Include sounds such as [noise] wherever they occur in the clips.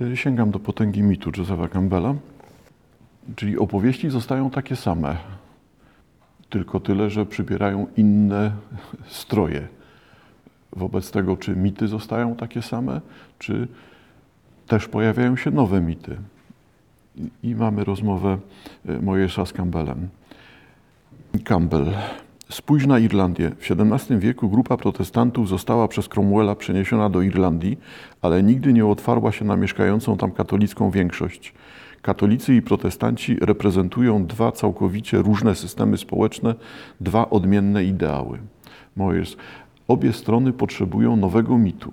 Y, Sięgam do potęgi mitu Josepha Campbella, czyli opowieści zostają takie same, tylko tyle, że przybierają inne [laughs] stroje. Wobec tego, czy mity zostają takie same, czy też pojawiają się nowe mity. I- mamy rozmowę y, Mojżesza z Campbellem. Campbell. Spójrz na Irlandię. W XVII wieku grupa protestantów została przez Cromwella przeniesiona do Irlandii, ale nigdy nie otwarła się na mieszkającą tam katolicką większość. Katolicy i protestanci reprezentują dwa całkowicie różne systemy społeczne, dwa odmienne ideały. Mojers. Obie strony potrzebują nowego mitu.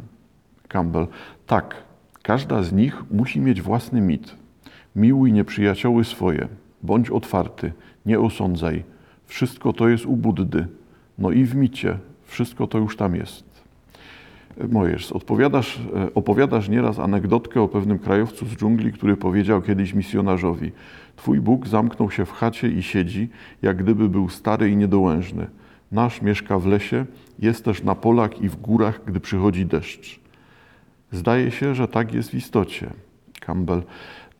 Campbell. Tak, każda z nich musi mieć własny mit. Miłuj nieprzyjacioły swoje. Bądź otwarty. Nie osądzaj. Wszystko to jest u Buddy. No i w micie. Wszystko to już tam jest. Mojesz, odpowiadasz, e, opowiadasz nieraz anegdotkę o pewnym krajowcu z dżungli, który powiedział kiedyś misjonarzowi: Twój Bóg zamknął się w chacie i siedzi, jak gdyby był stary i niedołężny. Nasz mieszka w lesie, jest też na polach i w górach, gdy przychodzi deszcz. Zdaje się, że tak jest w istocie. Campbell.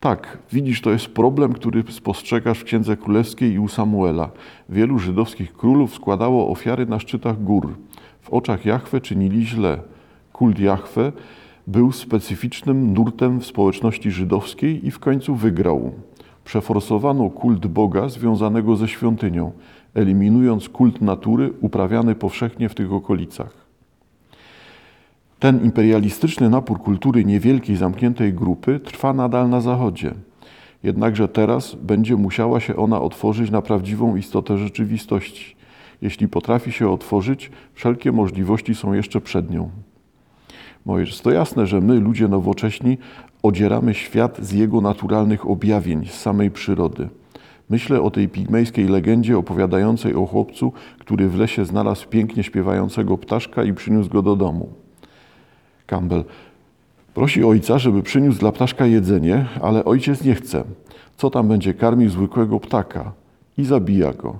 Tak, widzisz, to jest problem, który spostrzegasz w Księdze Królewskiej i u Samuela. Wielu żydowskich królów składało ofiary na szczytach gór. W oczach Jahwe czynili źle. Kult Jahwe był specyficznym nurtem w społeczności żydowskiej i w końcu wygrał. Przeforsowano kult Boga związanego ze świątynią, eliminując kult natury uprawiany powszechnie w tych okolicach. Ten imperialistyczny napór kultury niewielkiej, zamkniętej grupy trwa nadal na Zachodzie. Jednakże teraz będzie musiała się ona otworzyć na prawdziwą istotę rzeczywistości. Jeśli potrafi się otworzyć, wszelkie możliwości są jeszcze przed nią. Mojżesz, to jasne, że my, ludzie nowocześni, odzieramy świat z jego naturalnych objawień, z samej przyrody. Myślę o tej pigmejskiej legendzie opowiadającej o chłopcu, który w lesie znalazł pięknie śpiewającego ptaszka i przyniósł go do domu. Campbell. Prosi ojca, żeby przyniósł dla ptaszka jedzenie, ale ojciec nie chce. Co tam będzie karmił zwykłego ptaka? I zabija go.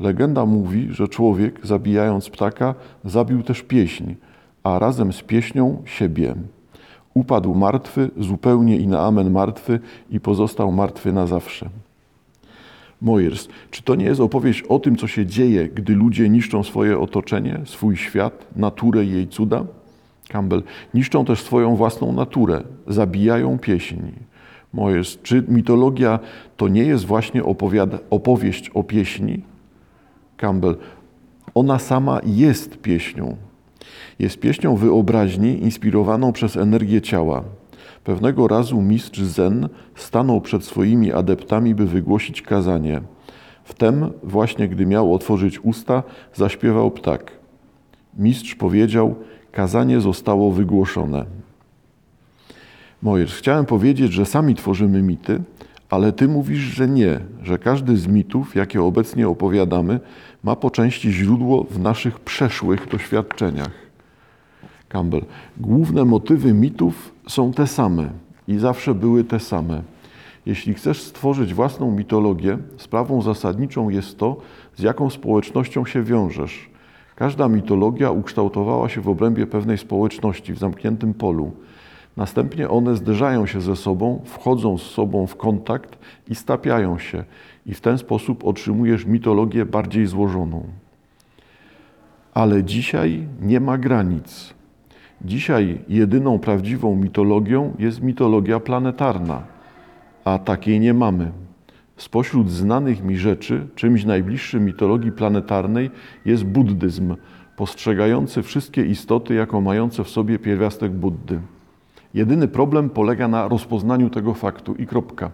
Legenda mówi, że człowiek, zabijając ptaka, zabił też pieśń, a razem z pieśnią siebie. Upadł martwy, zupełnie i na amen martwy i pozostał martwy na zawsze. Mojers, czy to nie jest opowieść o tym, co się dzieje, gdy ludzie niszczą swoje otoczenie, swój świat, naturę i jej cuda? Campbell, niszczą też swoją własną naturę, zabijają pieśń. Mojers, czy mitologia to nie jest właśnie opowieść o pieśni? Campbell, ona sama jest pieśnią. Jest pieśnią wyobraźni inspirowaną przez energię ciała. Pewnego razu mistrz Zen stanął przed swoimi adeptami, by wygłosić kazanie. Wtem, właśnie gdy miał otworzyć usta, zaśpiewał ptak. Mistrz powiedział: Kazanie zostało wygłoszone. Mojers, chciałem powiedzieć, że sami tworzymy mity, ale ty mówisz, że nie, że każdy z mitów, jakie obecnie opowiadamy, ma po części źródło w naszych przeszłych doświadczeniach. Campbell. Główne motywy mitów są te same i zawsze były te same. Jeśli chcesz stworzyć własną mitologię, sprawą zasadniczą jest to, z jaką społecznością się wiążesz. Każda mitologia ukształtowała się w obrębie pewnej społeczności w zamkniętym polu. Następnie one zderzają się ze sobą, wchodzą z sobą w kontakt i stapiają się, i w ten sposób otrzymujesz mitologię bardziej złożoną. Ale dzisiaj nie ma granic. Dzisiaj jedyną prawdziwą mitologią jest mitologia planetarna, a takiej nie mamy. Spośród znanych mi rzeczy, czymś najbliższym mitologii planetarnej jest buddyzm, postrzegający wszystkie istoty jako mające w sobie pierwiastek Buddy. Jedyny problem polega na rozpoznaniu tego faktu i kropka.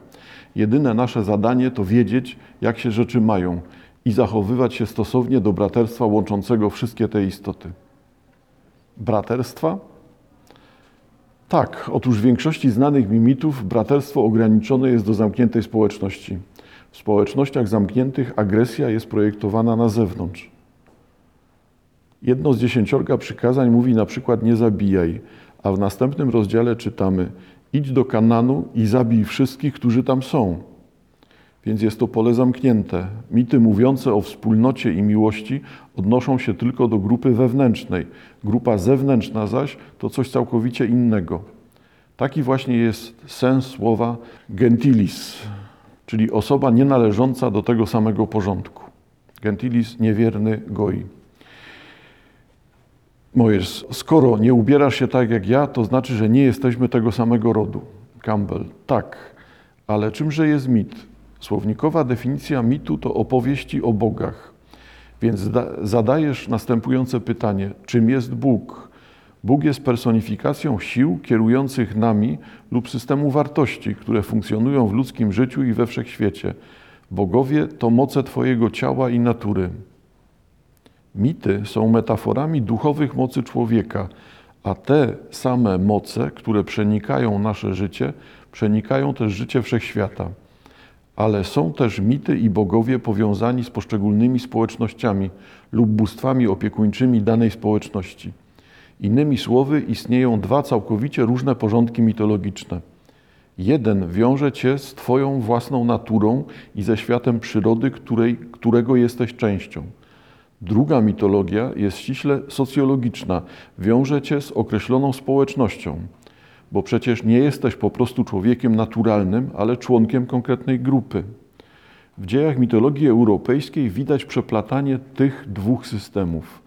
Jedyne nasze zadanie to wiedzieć, jak się rzeczy mają i zachowywać się stosownie do braterstwa łączącego wszystkie te istoty. Braterstwa? Tak, otóż w większości znanych mi mitów braterstwo ograniczone jest do zamkniętej społeczności. W społecznościach zamkniętych agresja jest projektowana na zewnątrz. Jedno z dziesięciorga przykazań mówi na przykład nie zabijaj, a w następnym rozdziale czytamy idź do Kananu i zabij wszystkich, którzy tam są. Więc jest to pole zamknięte. Mity mówiące o wspólnocie i miłości odnoszą się tylko do grupy wewnętrznej. Grupa zewnętrzna zaś to coś całkowicie innego. Taki właśnie jest sens słowa gentilis, czyli osoba nienależąca do tego samego porządku. Gentilis niewierny goi. Mojers, skoro nie ubierasz się tak jak ja, to znaczy, że nie jesteśmy tego samego rodu. Campbell, tak, ale czymże jest mit? Słownikowa definicja mitu to opowieści o bogach. Więc zadajesz następujące pytanie: czym jest Bóg? Bóg jest personifikacją sił kierujących nami lub systemu wartości, które funkcjonują w ludzkim życiu i we wszechświecie. Bogowie to moce Twojego ciała i natury. Mity są metaforami duchowych mocy człowieka, a te same moce, które przenikają nasze życie, przenikają też życie wszechświata. Ale są też mity i bogowie powiązani z poszczególnymi społecznościami lub bóstwami opiekuńczymi danej społeczności. Innymi słowy, istnieją dwa całkowicie różne porządki mitologiczne. Jeden wiąże cię z Twoją własną naturą i ze światem przyrody, której, którego jesteś częścią. Druga mitologia jest ściśle socjologiczna, wiąże cię z określoną społecznością, bo przecież nie jesteś po prostu człowiekiem naturalnym, ale członkiem konkretnej grupy. W dziejach mitologii europejskiej widać przeplatanie tych dwóch systemów.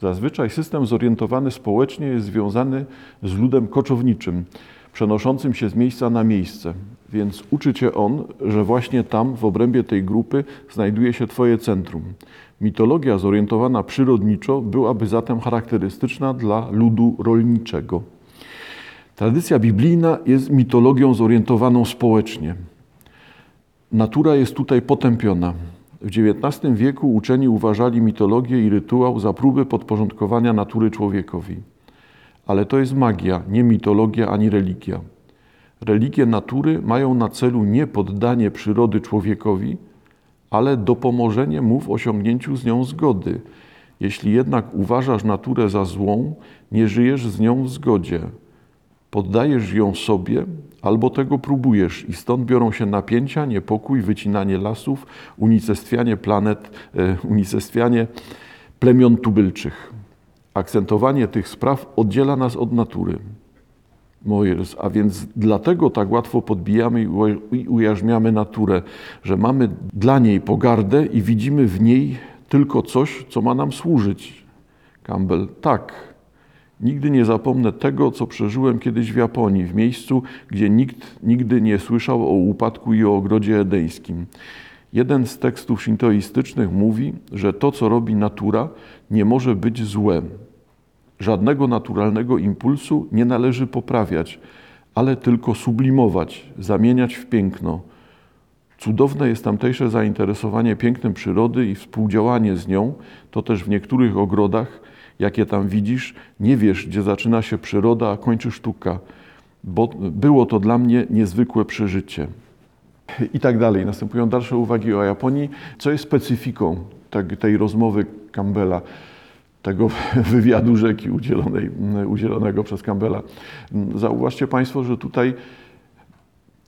Zazwyczaj system zorientowany społecznie jest związany z ludem koczowniczym, przenoszącym się z miejsca na miejsce. Więc uczy cię on, że właśnie tam, w obrębie tej grupy, znajduje się Twoje centrum. Mitologia zorientowana przyrodniczo byłaby zatem charakterystyczna dla ludu rolniczego. Tradycja biblijna jest mitologią zorientowaną społecznie. Natura jest tutaj potępiona. W XIX wieku uczeni uważali mitologię i rytuał za próbę podporządkowania natury człowiekowi. Ale to jest magia, nie mitologia ani religia. Religie natury mają na celu nie poddanie przyrody człowiekowi, ale dopomożenie mu w osiągnięciu z nią zgody. Jeśli jednak uważasz naturę za złą, nie żyjesz z nią w zgodzie. Poddajesz ją sobie albo tego próbujesz i stąd biorą się napięcia, niepokój, wycinanie lasów, unicestwianie planet, e, unicestwianie plemion tubylczych. Akcentowanie tych spraw oddziela nas od natury. Mojers, a więc dlatego tak łatwo podbijamy i ujarzmiamy naturę, że mamy dla niej pogardę i widzimy w niej tylko coś, co ma nam służyć. Campbell, tak. Nigdy nie zapomnę tego, co przeżyłem kiedyś w Japonii, w miejscu, gdzie nikt nigdy nie słyszał o upadku i o ogrodzie edeńskim. Jeden z tekstów shintoistycznych mówi, że to, co robi natura, nie może być złem. Żadnego naturalnego impulsu nie należy poprawiać, ale tylko sublimować, zamieniać w piękno. Cudowne jest tamtejsze zainteresowanie pięknem przyrody i współdziałanie z nią. To też w niektórych ogrodach, jakie tam widzisz, nie wiesz, gdzie zaczyna się przyroda, a kończy sztuka. Bo było to dla mnie niezwykłe przeżycie. I tak dalej. Następują dalsze uwagi o Japonii. Co jest specyfiką tej rozmowy Campbella? tego [laughs] wywiadu rzeki udzielonej, udzielonego przez Campbella. Zauważcie Państwo, że tutaj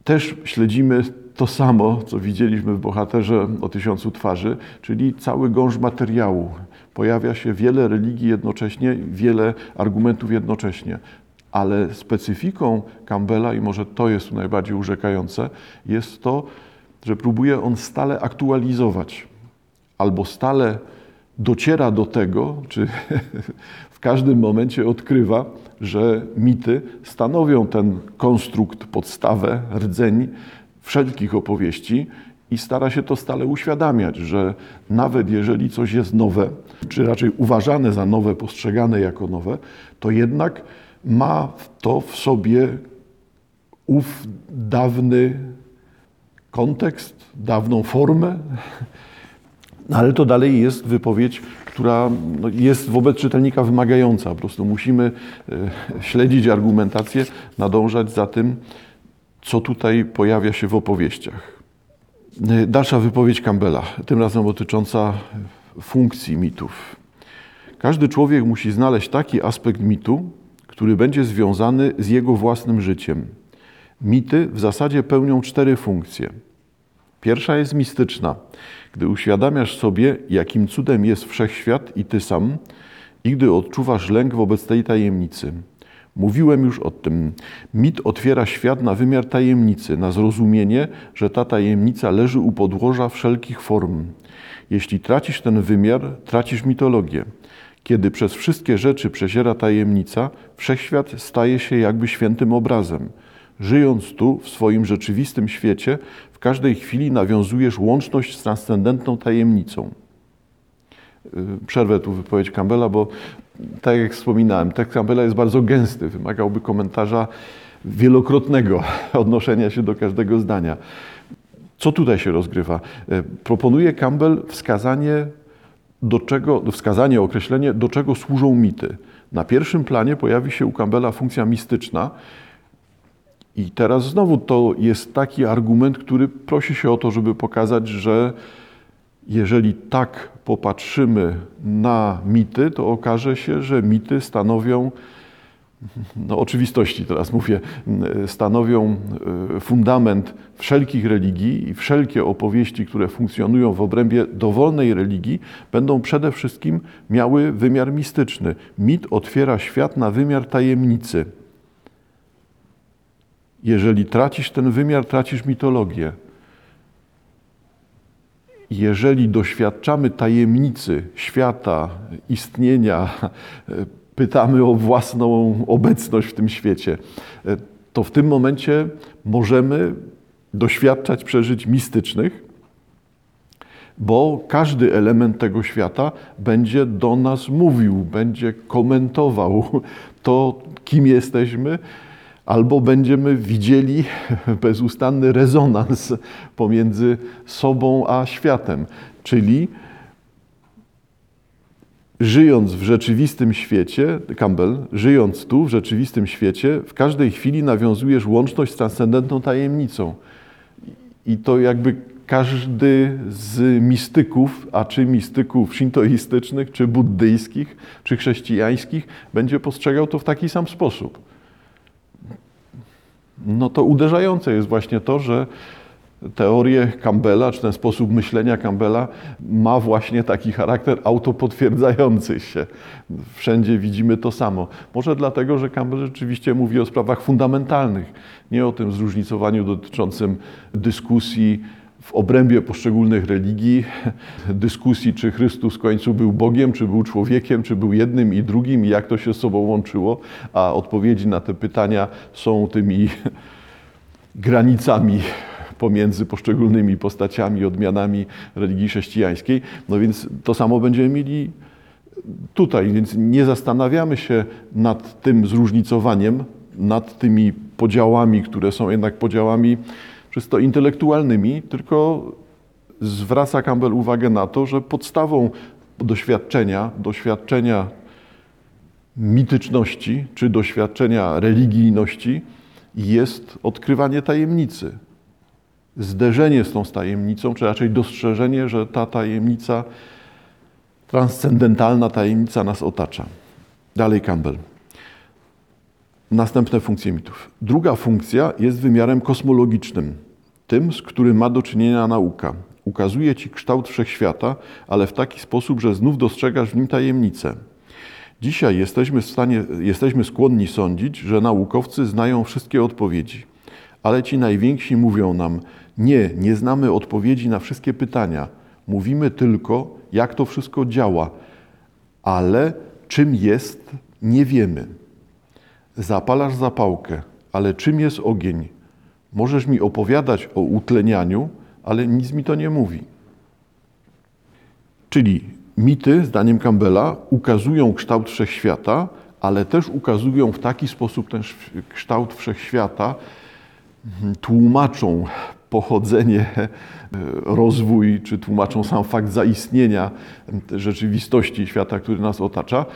też śledzimy to samo, co widzieliśmy w bohaterze o tysiącu twarzy, czyli cały gąszcz materiału. Pojawia się wiele religii jednocześnie, wiele argumentów jednocześnie. Ale specyfiką Campbella, i może to jest najbardziej urzekające, jest to, że próbuje on stale aktualizować albo stale dociera do tego, czy [laughs] w każdym momencie odkrywa, że mity stanowią ten konstrukt, podstawę, rdzeń wszelkich opowieści i stara się to stale uświadamiać, że nawet jeżeli coś jest nowe, czy raczej uważane za nowe, postrzegane jako nowe, to jednak ma to w sobie ów dawny kontekst, dawną formę, no ale to dalej jest wypowiedź, która no, jest wobec czytelnika wymagająca. Po prostu musimy e, śledzić argumentację, nadążać za tym, co tutaj pojawia się w opowieściach. E, dalsza wypowiedź Campbella, tym razem dotycząca funkcji mitów. Każdy człowiek musi znaleźć taki aspekt mitu, który będzie związany z jego własnym życiem. Mity w zasadzie pełnią cztery funkcje. Pierwsza jest mistyczna gdy uświadamiasz sobie, jakim cudem jest wszechświat i ty sam, i gdy odczuwasz lęk wobec tej tajemnicy. Mówiłem już o tym. Mit otwiera świat na wymiar tajemnicy, na zrozumienie, że ta tajemnica leży u podłoża wszelkich form. Jeśli tracisz ten wymiar, tracisz mitologię. Kiedy przez wszystkie rzeczy przeziera tajemnica, wszechświat staje się jakby świętym obrazem. Żyjąc tu, w swoim rzeczywistym świecie, w każdej chwili nawiązujesz łączność z transcendentną tajemnicą. Y, przerwę tu wypowiedź Campbella, bo tak jak wspominałem, tekst Campbella jest bardzo gęsty, wymagałby komentarza wielokrotnego [laughs] odnoszenia się do każdego zdania. Co tutaj się rozgrywa? Y, proponuje Campbell wskazanie, do czego, wskazanie, określenie, do czego służą mity. Na pierwszym planie pojawi się u Campbella funkcja mistyczna, i teraz znowu to jest taki argument, który prosi się o to, żeby pokazać, że jeżeli tak popatrzymy na mity, to okaże się, że mity stanowią, no oczywistości teraz mówię, stanowią e, fundament wszelkich religii i wszelkie opowieści, które funkcjonują w obrębie dowolnej religii, będą przede wszystkim miały wymiar mistyczny. Mit otwiera świat na wymiar tajemnicy. Jeżeli tracisz ten wymiar, tracisz mitologię. Jeżeli doświadczamy tajemnicy świata, istnienia, pytamy o własną obecność w tym świecie, to w tym momencie możemy doświadczać przeżyć mistycznych, bo każdy element tego świata będzie do nas mówił, będzie komentował to, kim jesteśmy, albo będziemy widzieli [laughs] bezustanny rezonans pomiędzy sobą a światem. Czyli żyjąc w rzeczywistym świecie, Campbell, żyjąc tu w rzeczywistym świecie, w każdej chwili nawiązujesz łączność z transcendentną tajemnicą. I to jakby każdy z mistyków, a czy mistyków shintoistycznych, czy buddyjskich, czy chrześcijańskich, będzie postrzegał to w taki sam sposób no to uderzające jest właśnie to, że teorie Campbella, czy ten sposób myślenia Campbella ma właśnie taki charakter autopotwierdzający się. Wszędzie widzimy to samo. Może dlatego, że Campbell rzeczywiście mówi o sprawach fundamentalnych, nie o tym zróżnicowaniu dotyczącym dyskusji w obrębie poszczególnych religii, [laughs] dyskusji, czy Chrystus w końcu był Bogiem, czy był człowiekiem, czy był jednym i drugim, i jak to się z sobą łączyło, a odpowiedzi na te pytania są tymi [laughs] granicami pomiędzy poszczególnymi postaciami, odmianami religii chrześcijańskiej. No więc to samo będziemy mieli tutaj, więc nie zastanawiamy się nad tym zróżnicowaniem, nad tymi podziałami, które są jednak podziałami czysto intelektualnymi, tylko zwraca Campbell uwagę na to, że podstawą doświadczenia, doświadczenia mityczności czy doświadczenia religijności jest odkrywanie tajemnicy. Zderzenie z tą tajemnicą, czy raczej dostrzeżenie, że ta tajemnica, transcendentalna tajemnica nas otacza. Dalej Campbell następne funkcje mitów. Druga funkcja jest wymiarem kosmologicznym, tym, z którym ma do czynienia nauka. Ukazuje ci kształt wszechświata, ale w taki sposób, że znów dostrzegasz w nim tajemnicę. Dzisiaj jesteśmy, w stanie, jesteśmy skłonni sądzić, że naukowcy znają wszystkie odpowiedzi, ale ci najwięksi mówią nam: Nie, nie znamy odpowiedzi na wszystkie pytania. Mówimy tylko, jak to wszystko działa, ale czym jest, nie wiemy. Zapalasz zapałkę, ale czym jest ogień? Możesz mi opowiadać o utlenianiu, ale nic mi to nie mówi. Czyli mity, zdaniem Campbella, ukazują kształt wszechświata, ale też ukazują w taki sposób ten kształt wszechświata, mhm, tłumaczą pochodzenie, [laughs] e, rozwój, czy tłumaczą sam fakt zaistnienia rzeczywistości świata, który nas otacza,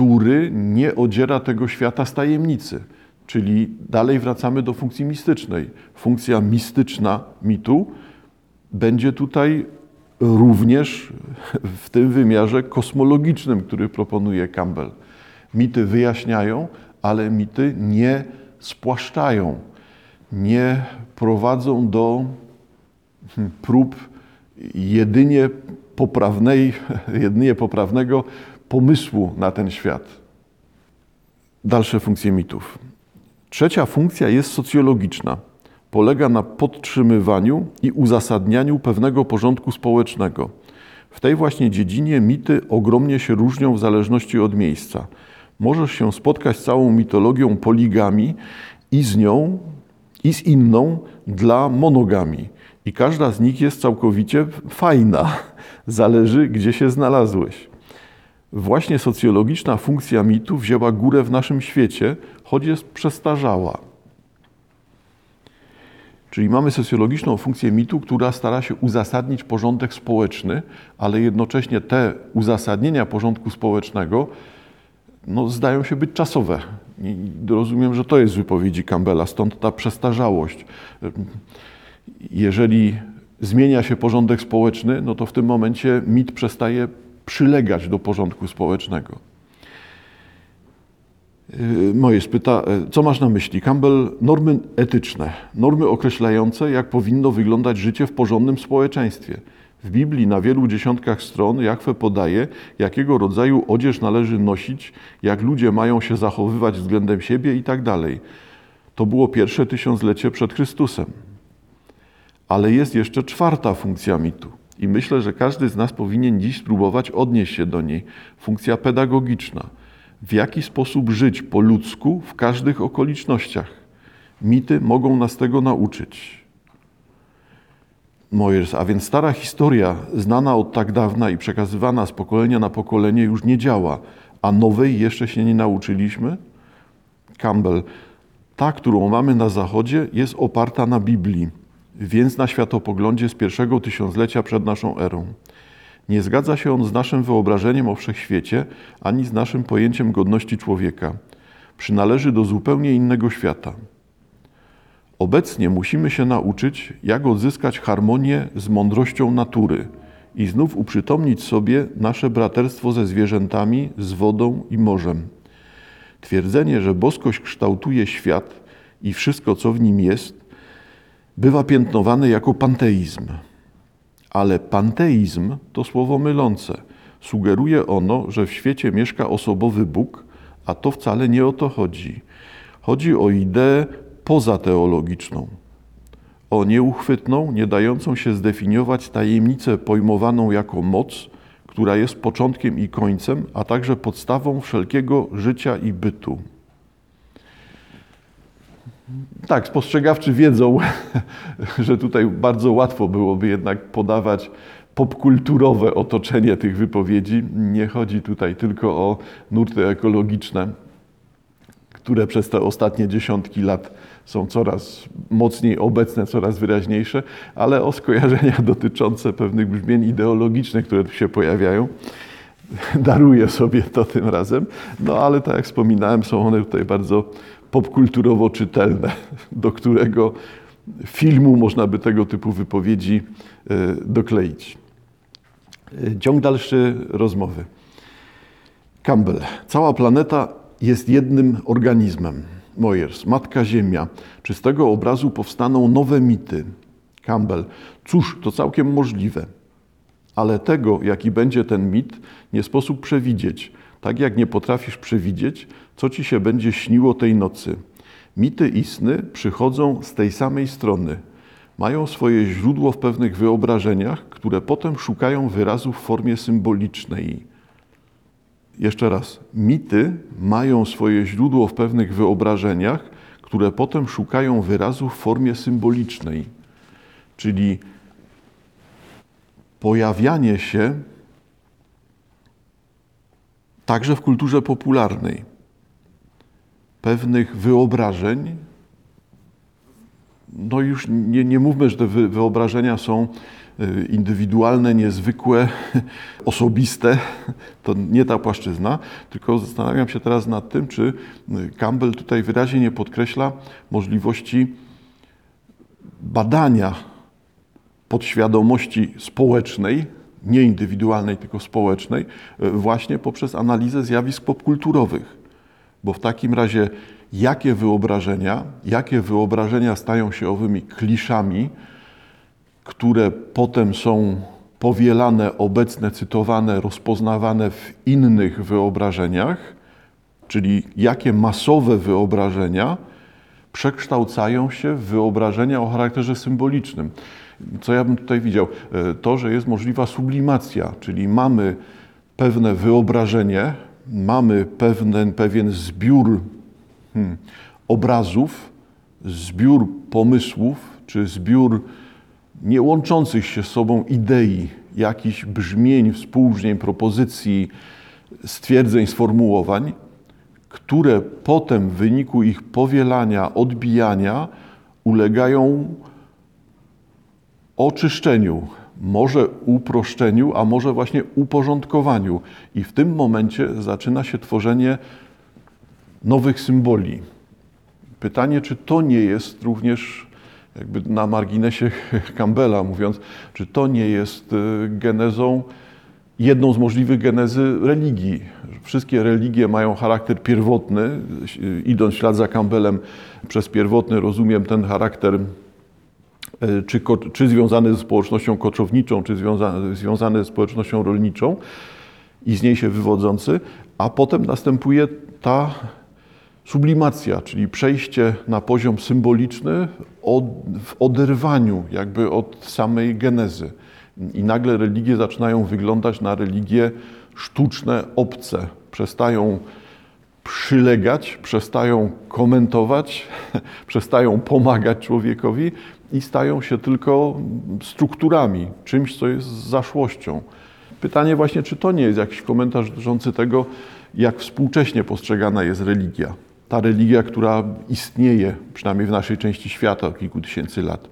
który nie odziera tego świata z tajemnicy. Czyli dalej wracamy do funkcji mistycznej. Funkcja mistyczna mitu będzie tutaj również w tym wymiarze kosmologicznym, który proponuje Campbell. Mity wyjaśniają, ale mity nie spłaszczają, nie prowadzą do hmm, prób jedynie poprawnej, [laughs] jedynie poprawnego pomysłu na ten świat. dalsze funkcje mitów. Trzecia funkcja jest socjologiczna. Polega na podtrzymywaniu i uzasadnianiu pewnego porządku społecznego. W tej właśnie dziedzinie mity ogromnie się różnią w zależności od miejsca. Możesz się spotkać z całą mitologią poligami i z nią, i z inną dla monogami. I każda z nich jest całkowicie fajna. [laughs] Zależy, gdzie się znalazłeś. Właśnie socjologiczna funkcja mitu wzięła górę w naszym świecie, choć jest przestarzała. Czyli mamy socjologiczną funkcję mitu, która stara się uzasadnić porządek społeczny, ale jednocześnie te uzasadnienia porządku społecznego no, zdają się być czasowe. I rozumiem, że to jest z wypowiedzi Campbella, stąd ta przestarzałość. Jeżeli zmienia się porządek społeczny, no to w tym momencie mit przestaje przylegać do porządku społecznego. Yy, Moje spyta, yy, co masz na myśli? Campbell, normy etyczne, normy określające, jak powinno wyglądać życie w porządnym społeczeństwie. W Biblii na wielu dziesiątkach stron Jachwę podaje, jakiego rodzaju odzież należy nosić, jak ludzie mają się zachowywać względem siebie i tak dalej. To było pierwsze tysiąclecie przed Chrystusem. Ale jest jeszcze czwarta funkcja mitu. I myślę, że każdy z nas powinien dziś spróbować odnieść się do niej. Funkcja pedagogiczna. W jaki sposób żyć po ludzku w każdych okolicznościach. Mity mogą nas tego nauczyć. Mojers, a więc stara historia, znana od tak dawna i przekazywana z pokolenia na pokolenie, już nie działa, a nowej jeszcze się nie nauczyliśmy? Campbell, ta, którą mamy na Zachodzie, jest oparta na Biblii, więc na światopoglądzie z pierwszego tysiąclecia przed naszą erą. Nie zgadza się on z naszym wyobrażeniem o wszechświecie, ani z naszym pojęciem godności człowieka. Przynależy do zupełnie innego świata. Obecnie musimy się nauczyć, jak odzyskać harmonię z mądrością natury i znów uprzytomnić sobie nasze braterstwo ze zwierzętami, z wodą i morzem. Twierdzenie, że boskość kształtuje świat i wszystko, co w nim jest, bywa piętnowane jako panteizm. Ale panteizm to słowo mylące. Sugeruje ono, że w świecie mieszka osobowy Bóg, a to wcale nie o to chodzi. Chodzi o ideę pozateologiczną, o nieuchwytną, nie dającą się zdefiniować tajemnicę pojmowaną jako moc, która jest początkiem i końcem, a także podstawą wszelkiego życia i bytu. Tak, spostrzegawczy wiedzą, [laughs] że tutaj bardzo łatwo byłoby jednak podawać popkulturowe otoczenie tych wypowiedzi. Nie chodzi tutaj tylko o nurty ekologiczne, które przez te ostatnie dziesiątki lat są coraz mocniej obecne, coraz wyraźniejsze, ale o skojarzenia [laughs] dotyczące pewnych brzmień ideologicznych, które tu się pojawiają. [laughs] Daruję sobie to tym razem, no ale tak jak wspominałem, są one tutaj bardzo popkulturowo czytelne, do którego filmu można by tego typu wypowiedzi e, dokleić. E, ciąg dalszy rozmowy. Campbell. Cała planeta jest jednym organizmem. Mojers, Matka Ziemia. Czy z tego obrazu powstaną nowe mity? Campbell. Cóż, to całkiem możliwe. Ale tego, jaki będzie ten mit, nie sposób przewidzieć. Tak jak nie potrafisz przewidzieć, co ci się będzie śniło tej nocy. Mity i sny przychodzą z tej samej strony. Mają swoje źródło w pewnych wyobrażeniach, które potem szukają wyrazu w formie symbolicznej. Jeszcze raz, mity mają swoje źródło w pewnych wyobrażeniach, które potem szukają wyrazu w formie symbolicznej. Czyli pojawianie się także w kulturze popularnej pewnych wyobrażeń. No już nie, nie mówmy, że te wyobrażenia są y, indywidualne, niezwykłe, [laughs] osobiste. To nie ta płaszczyzna, tylko zastanawiam się teraz nad tym, czy y, Campbell tutaj wyraźnie nie podkreśla możliwości badania podświadomości społecznej, nie indywidualnej, tylko społecznej, y, właśnie poprzez analizę zjawisk popkulturowych. Bo w takim razie, jakie wyobrażenia, jakie wyobrażenia stają się owymi kliszami, które potem są powielane, obecne, cytowane, rozpoznawane w innych wyobrażeniach, czyli jakie masowe wyobrażenia przekształcają się w wyobrażenia o charakterze symbolicznym. Co ja bym tutaj widział? E, to, że jest możliwa sublimacja, czyli mamy pewne wyobrażenie, mamy pewien, pewien zbiór hmm, obrazów, zbiór pomysłów, czy zbiór niełączących się z sobą idei, jakichś brzmień, współbrzmień, propozycji, stwierdzeń, sformułowań, które potem w wyniku ich powielania, odbijania ulegają oczyszczeniu, może uproszczeniu, a może właśnie uporządkowaniu. I w tym momencie zaczyna się tworzenie nowych symboli. Pytanie, czy to nie jest również jakby na marginesie [laughs] Campbella mówiąc, czy to nie jest y, genezą, jedną z możliwych genezy religii. Wszystkie religie mają charakter pierwotny. Idąc ślad za Campbellem, przez pierwotny rozumiem ten charakter czy, czy związany ze społecznością koczowniczą, czy związany, związany ze społecznością rolniczą i z niej się wywodzący, a potem następuje ta sublimacja, czyli przejście na poziom symboliczny od, w oderwaniu jakby od samej genezy. I nagle religie zaczynają wyglądać na religie sztuczne, obce. Przestają przylegać, przestają komentować, [laughs] przestają pomagać człowiekowi i stają się tylko strukturami, czymś, co jest zaszłością. Pytanie właśnie, czy to nie jest jakiś komentarz dotyczący tego, jak współcześnie postrzegana jest religia ta religia, która istnieje, przynajmniej w naszej części świata od kilku tysięcy lat.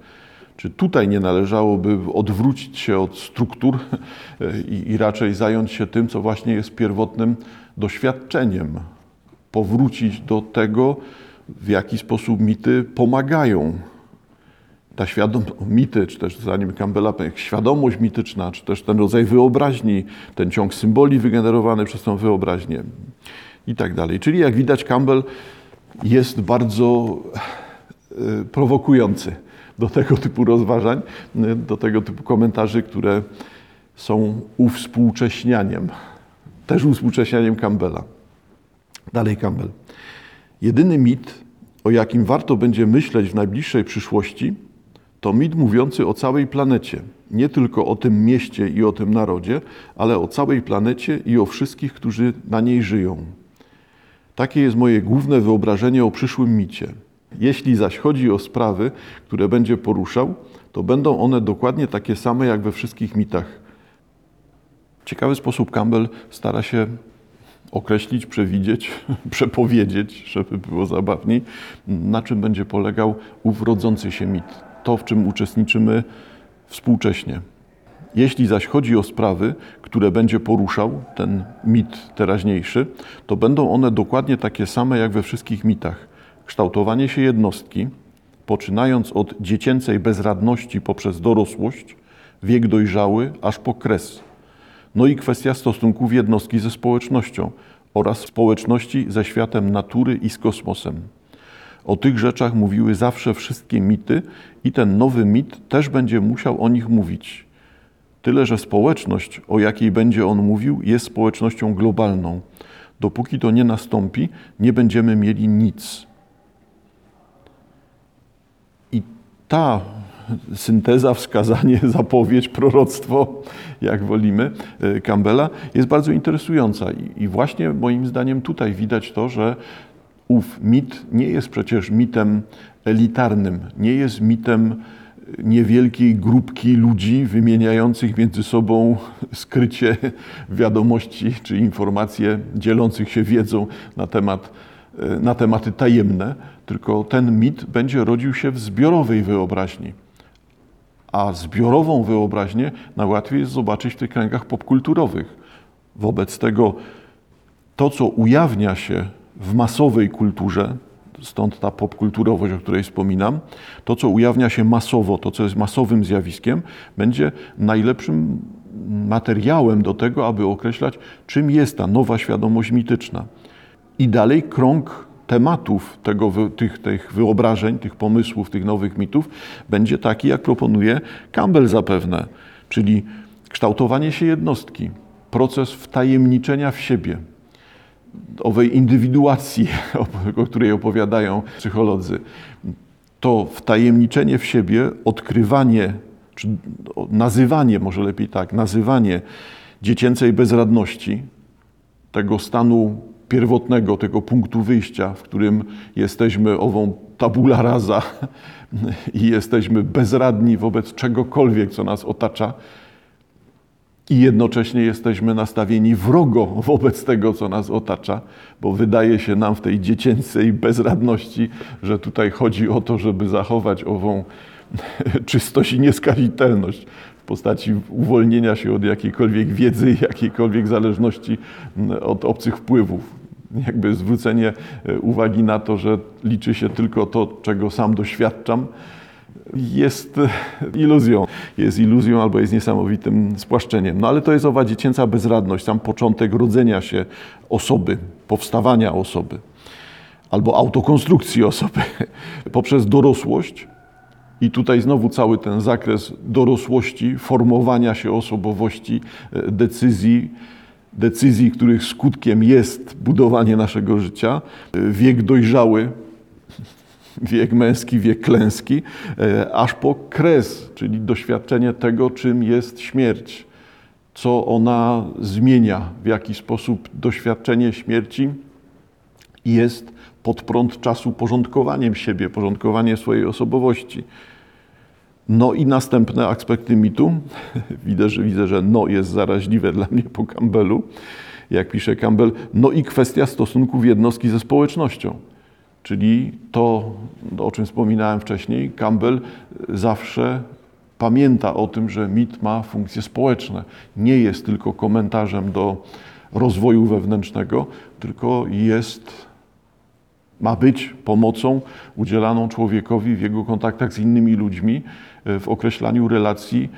Czy tutaj nie należałoby odwrócić się od struktur [laughs] i, i raczej zająć się tym, co właśnie jest pierwotnym doświadczeniem? Powrócić do tego, w jaki sposób mity pomagają. Ta świadomość, mity, czy też zanim Campbella, świadomość mityczna, czy też ten rodzaj wyobraźni, ten ciąg symboli wygenerowany przez tą wyobraźnię i tak dalej. Czyli jak widać, Campbell jest bardzo e, prowokujący do tego typu rozważań, do tego typu komentarzy, które są uwspółcześnianiem, też uwspółcześnianiem Campbella. Dalej Campbell. Jedyny mit, o jakim warto będzie myśleć w najbliższej przyszłości, to mit mówiący o całej planecie. Nie tylko o tym mieście i o tym narodzie, ale o całej planecie i o wszystkich, którzy na niej żyją. Takie jest moje główne wyobrażenie o przyszłym micie. Jeśli zaś chodzi o sprawy, które będzie poruszał, to będą one dokładnie takie same jak we wszystkich mitach. W ciekawy sposób Campbell stara się określić, przewidzieć, [laughs] przepowiedzieć, żeby było zabawniej, na czym będzie polegał ów rodzący się mit. To, w czym uczestniczymy współcześnie. Jeśli zaś chodzi o sprawy, które będzie poruszał ten mit teraźniejszy, to będą one dokładnie takie same jak we wszystkich mitach. Kształtowanie się jednostki, poczynając od dziecięcej bezradności poprzez dorosłość, wiek dojrzały aż po kres. No i kwestia stosunków jednostki ze społecznością oraz społeczności ze światem natury i z kosmosem. O tych rzeczach mówiły zawsze wszystkie mity i ten nowy mit też będzie musiał o nich mówić. Tyle, że społeczność, o jakiej będzie on mówił, jest społecznością globalną. Dopóki to nie nastąpi, nie będziemy mieli nic. I ta synteza, wskazanie, [laughs] zapowiedź, proroctwo, jak wolimy, e, Campbella, jest bardzo interesująca. I właśnie moim zdaniem tutaj widać to, że ów mit nie jest przecież mitem elitarnym, nie jest mitem niewielkiej grupki ludzi wymieniających między sobą [laughs] skrycie wiadomości czy informacje, dzielących się wiedzą na, temat, e, na tematy tajemne, tylko ten mit będzie rodził się w zbiorowej wyobraźni. A zbiorową wyobraźnię najłatwiej jest zobaczyć w tych kręgach popkulturowych. Wobec tego to, co ujawnia się w masowej kulturze, stąd ta popkulturowość, o której wspominam, to, co ujawnia się masowo, to, co jest masowym zjawiskiem, będzie najlepszym materiałem do tego, aby określać, czym jest ta nowa świadomość mityczna. I dalej krąg tematów tego, tych, tych wyobrażeń, tych pomysłów, tych nowych mitów będzie taki, jak proponuje Campbell zapewne, czyli kształtowanie się jednostki, proces wtajemniczenia w siebie, owej indywiduacji, [laughs] o, której opowiadają psycholodzy. To wtajemniczenie w siebie, odkrywanie, czy nazywanie, może lepiej tak, nazywanie dziecięcej bezradności, tego stanu pierwotnego, tego punktu wyjścia, w którym jesteśmy ową tabula rasa [laughs] i jesteśmy bezradni wobec czegokolwiek, co nas otacza, i jednocześnie jesteśmy nastawieni wrogo wobec tego, co nas otacza, bo wydaje się nam w tej dziecięcej bezradności, że tutaj chodzi o to, żeby zachować ową [laughs] czystość i nieskazitelność w postaci uwolnienia się od jakiejkolwiek wiedzy, jakiejkolwiek zależności od obcych wpływów. Jakby zwrócenie uwagi na to, że liczy się tylko to, czego sam doświadczam, jest iluzją. Jest iluzją albo jest niesamowitym spłaszczeniem. No ale to jest owa dziecięca bezradność, sam początek rodzenia się osoby, powstawania osoby albo autokonstrukcji osoby [laughs] poprzez dorosłość. I tutaj znowu cały ten zakres dorosłości, formowania się osobowości, decyzji, decyzji, których skutkiem jest budowanie naszego życia, wiek dojrzały, [laughs] wiek męski, wiek klęski, aż po kres, czyli doświadczenie tego, czym jest śmierć, co ona zmienia, w jaki sposób doświadczenie śmierci jest pod prąd czasu porządkowaniem siebie, porządkowaniem swojej osobowości. No i następne aspekty mitu. [laughs] widzę, że, widzę, że no jest zaraźliwe dla mnie po Campbellu, jak pisze Campbell. No i kwestia stosunków jednostki ze społecznością. Czyli to, o czym wspominałem wcześniej, Campbell zawsze pamięta o tym, że mit ma funkcje społeczne. Nie jest tylko komentarzem do rozwoju wewnętrznego, tylko jest, ma być pomocą udzielaną człowiekowi w jego kontaktach z innymi ludźmi, w określaniu relacji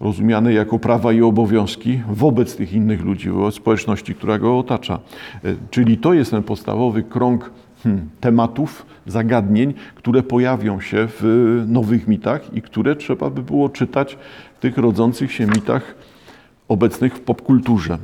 rozumiane jako prawa i obowiązki wobec tych innych ludzi, wobec społeczności, która go otacza. Czyli to jest ten podstawowy krąg hmm, tematów, zagadnień, które pojawią się w nowych mitach i które trzeba by było czytać w tych rodzących się mitach obecnych w popkulturze.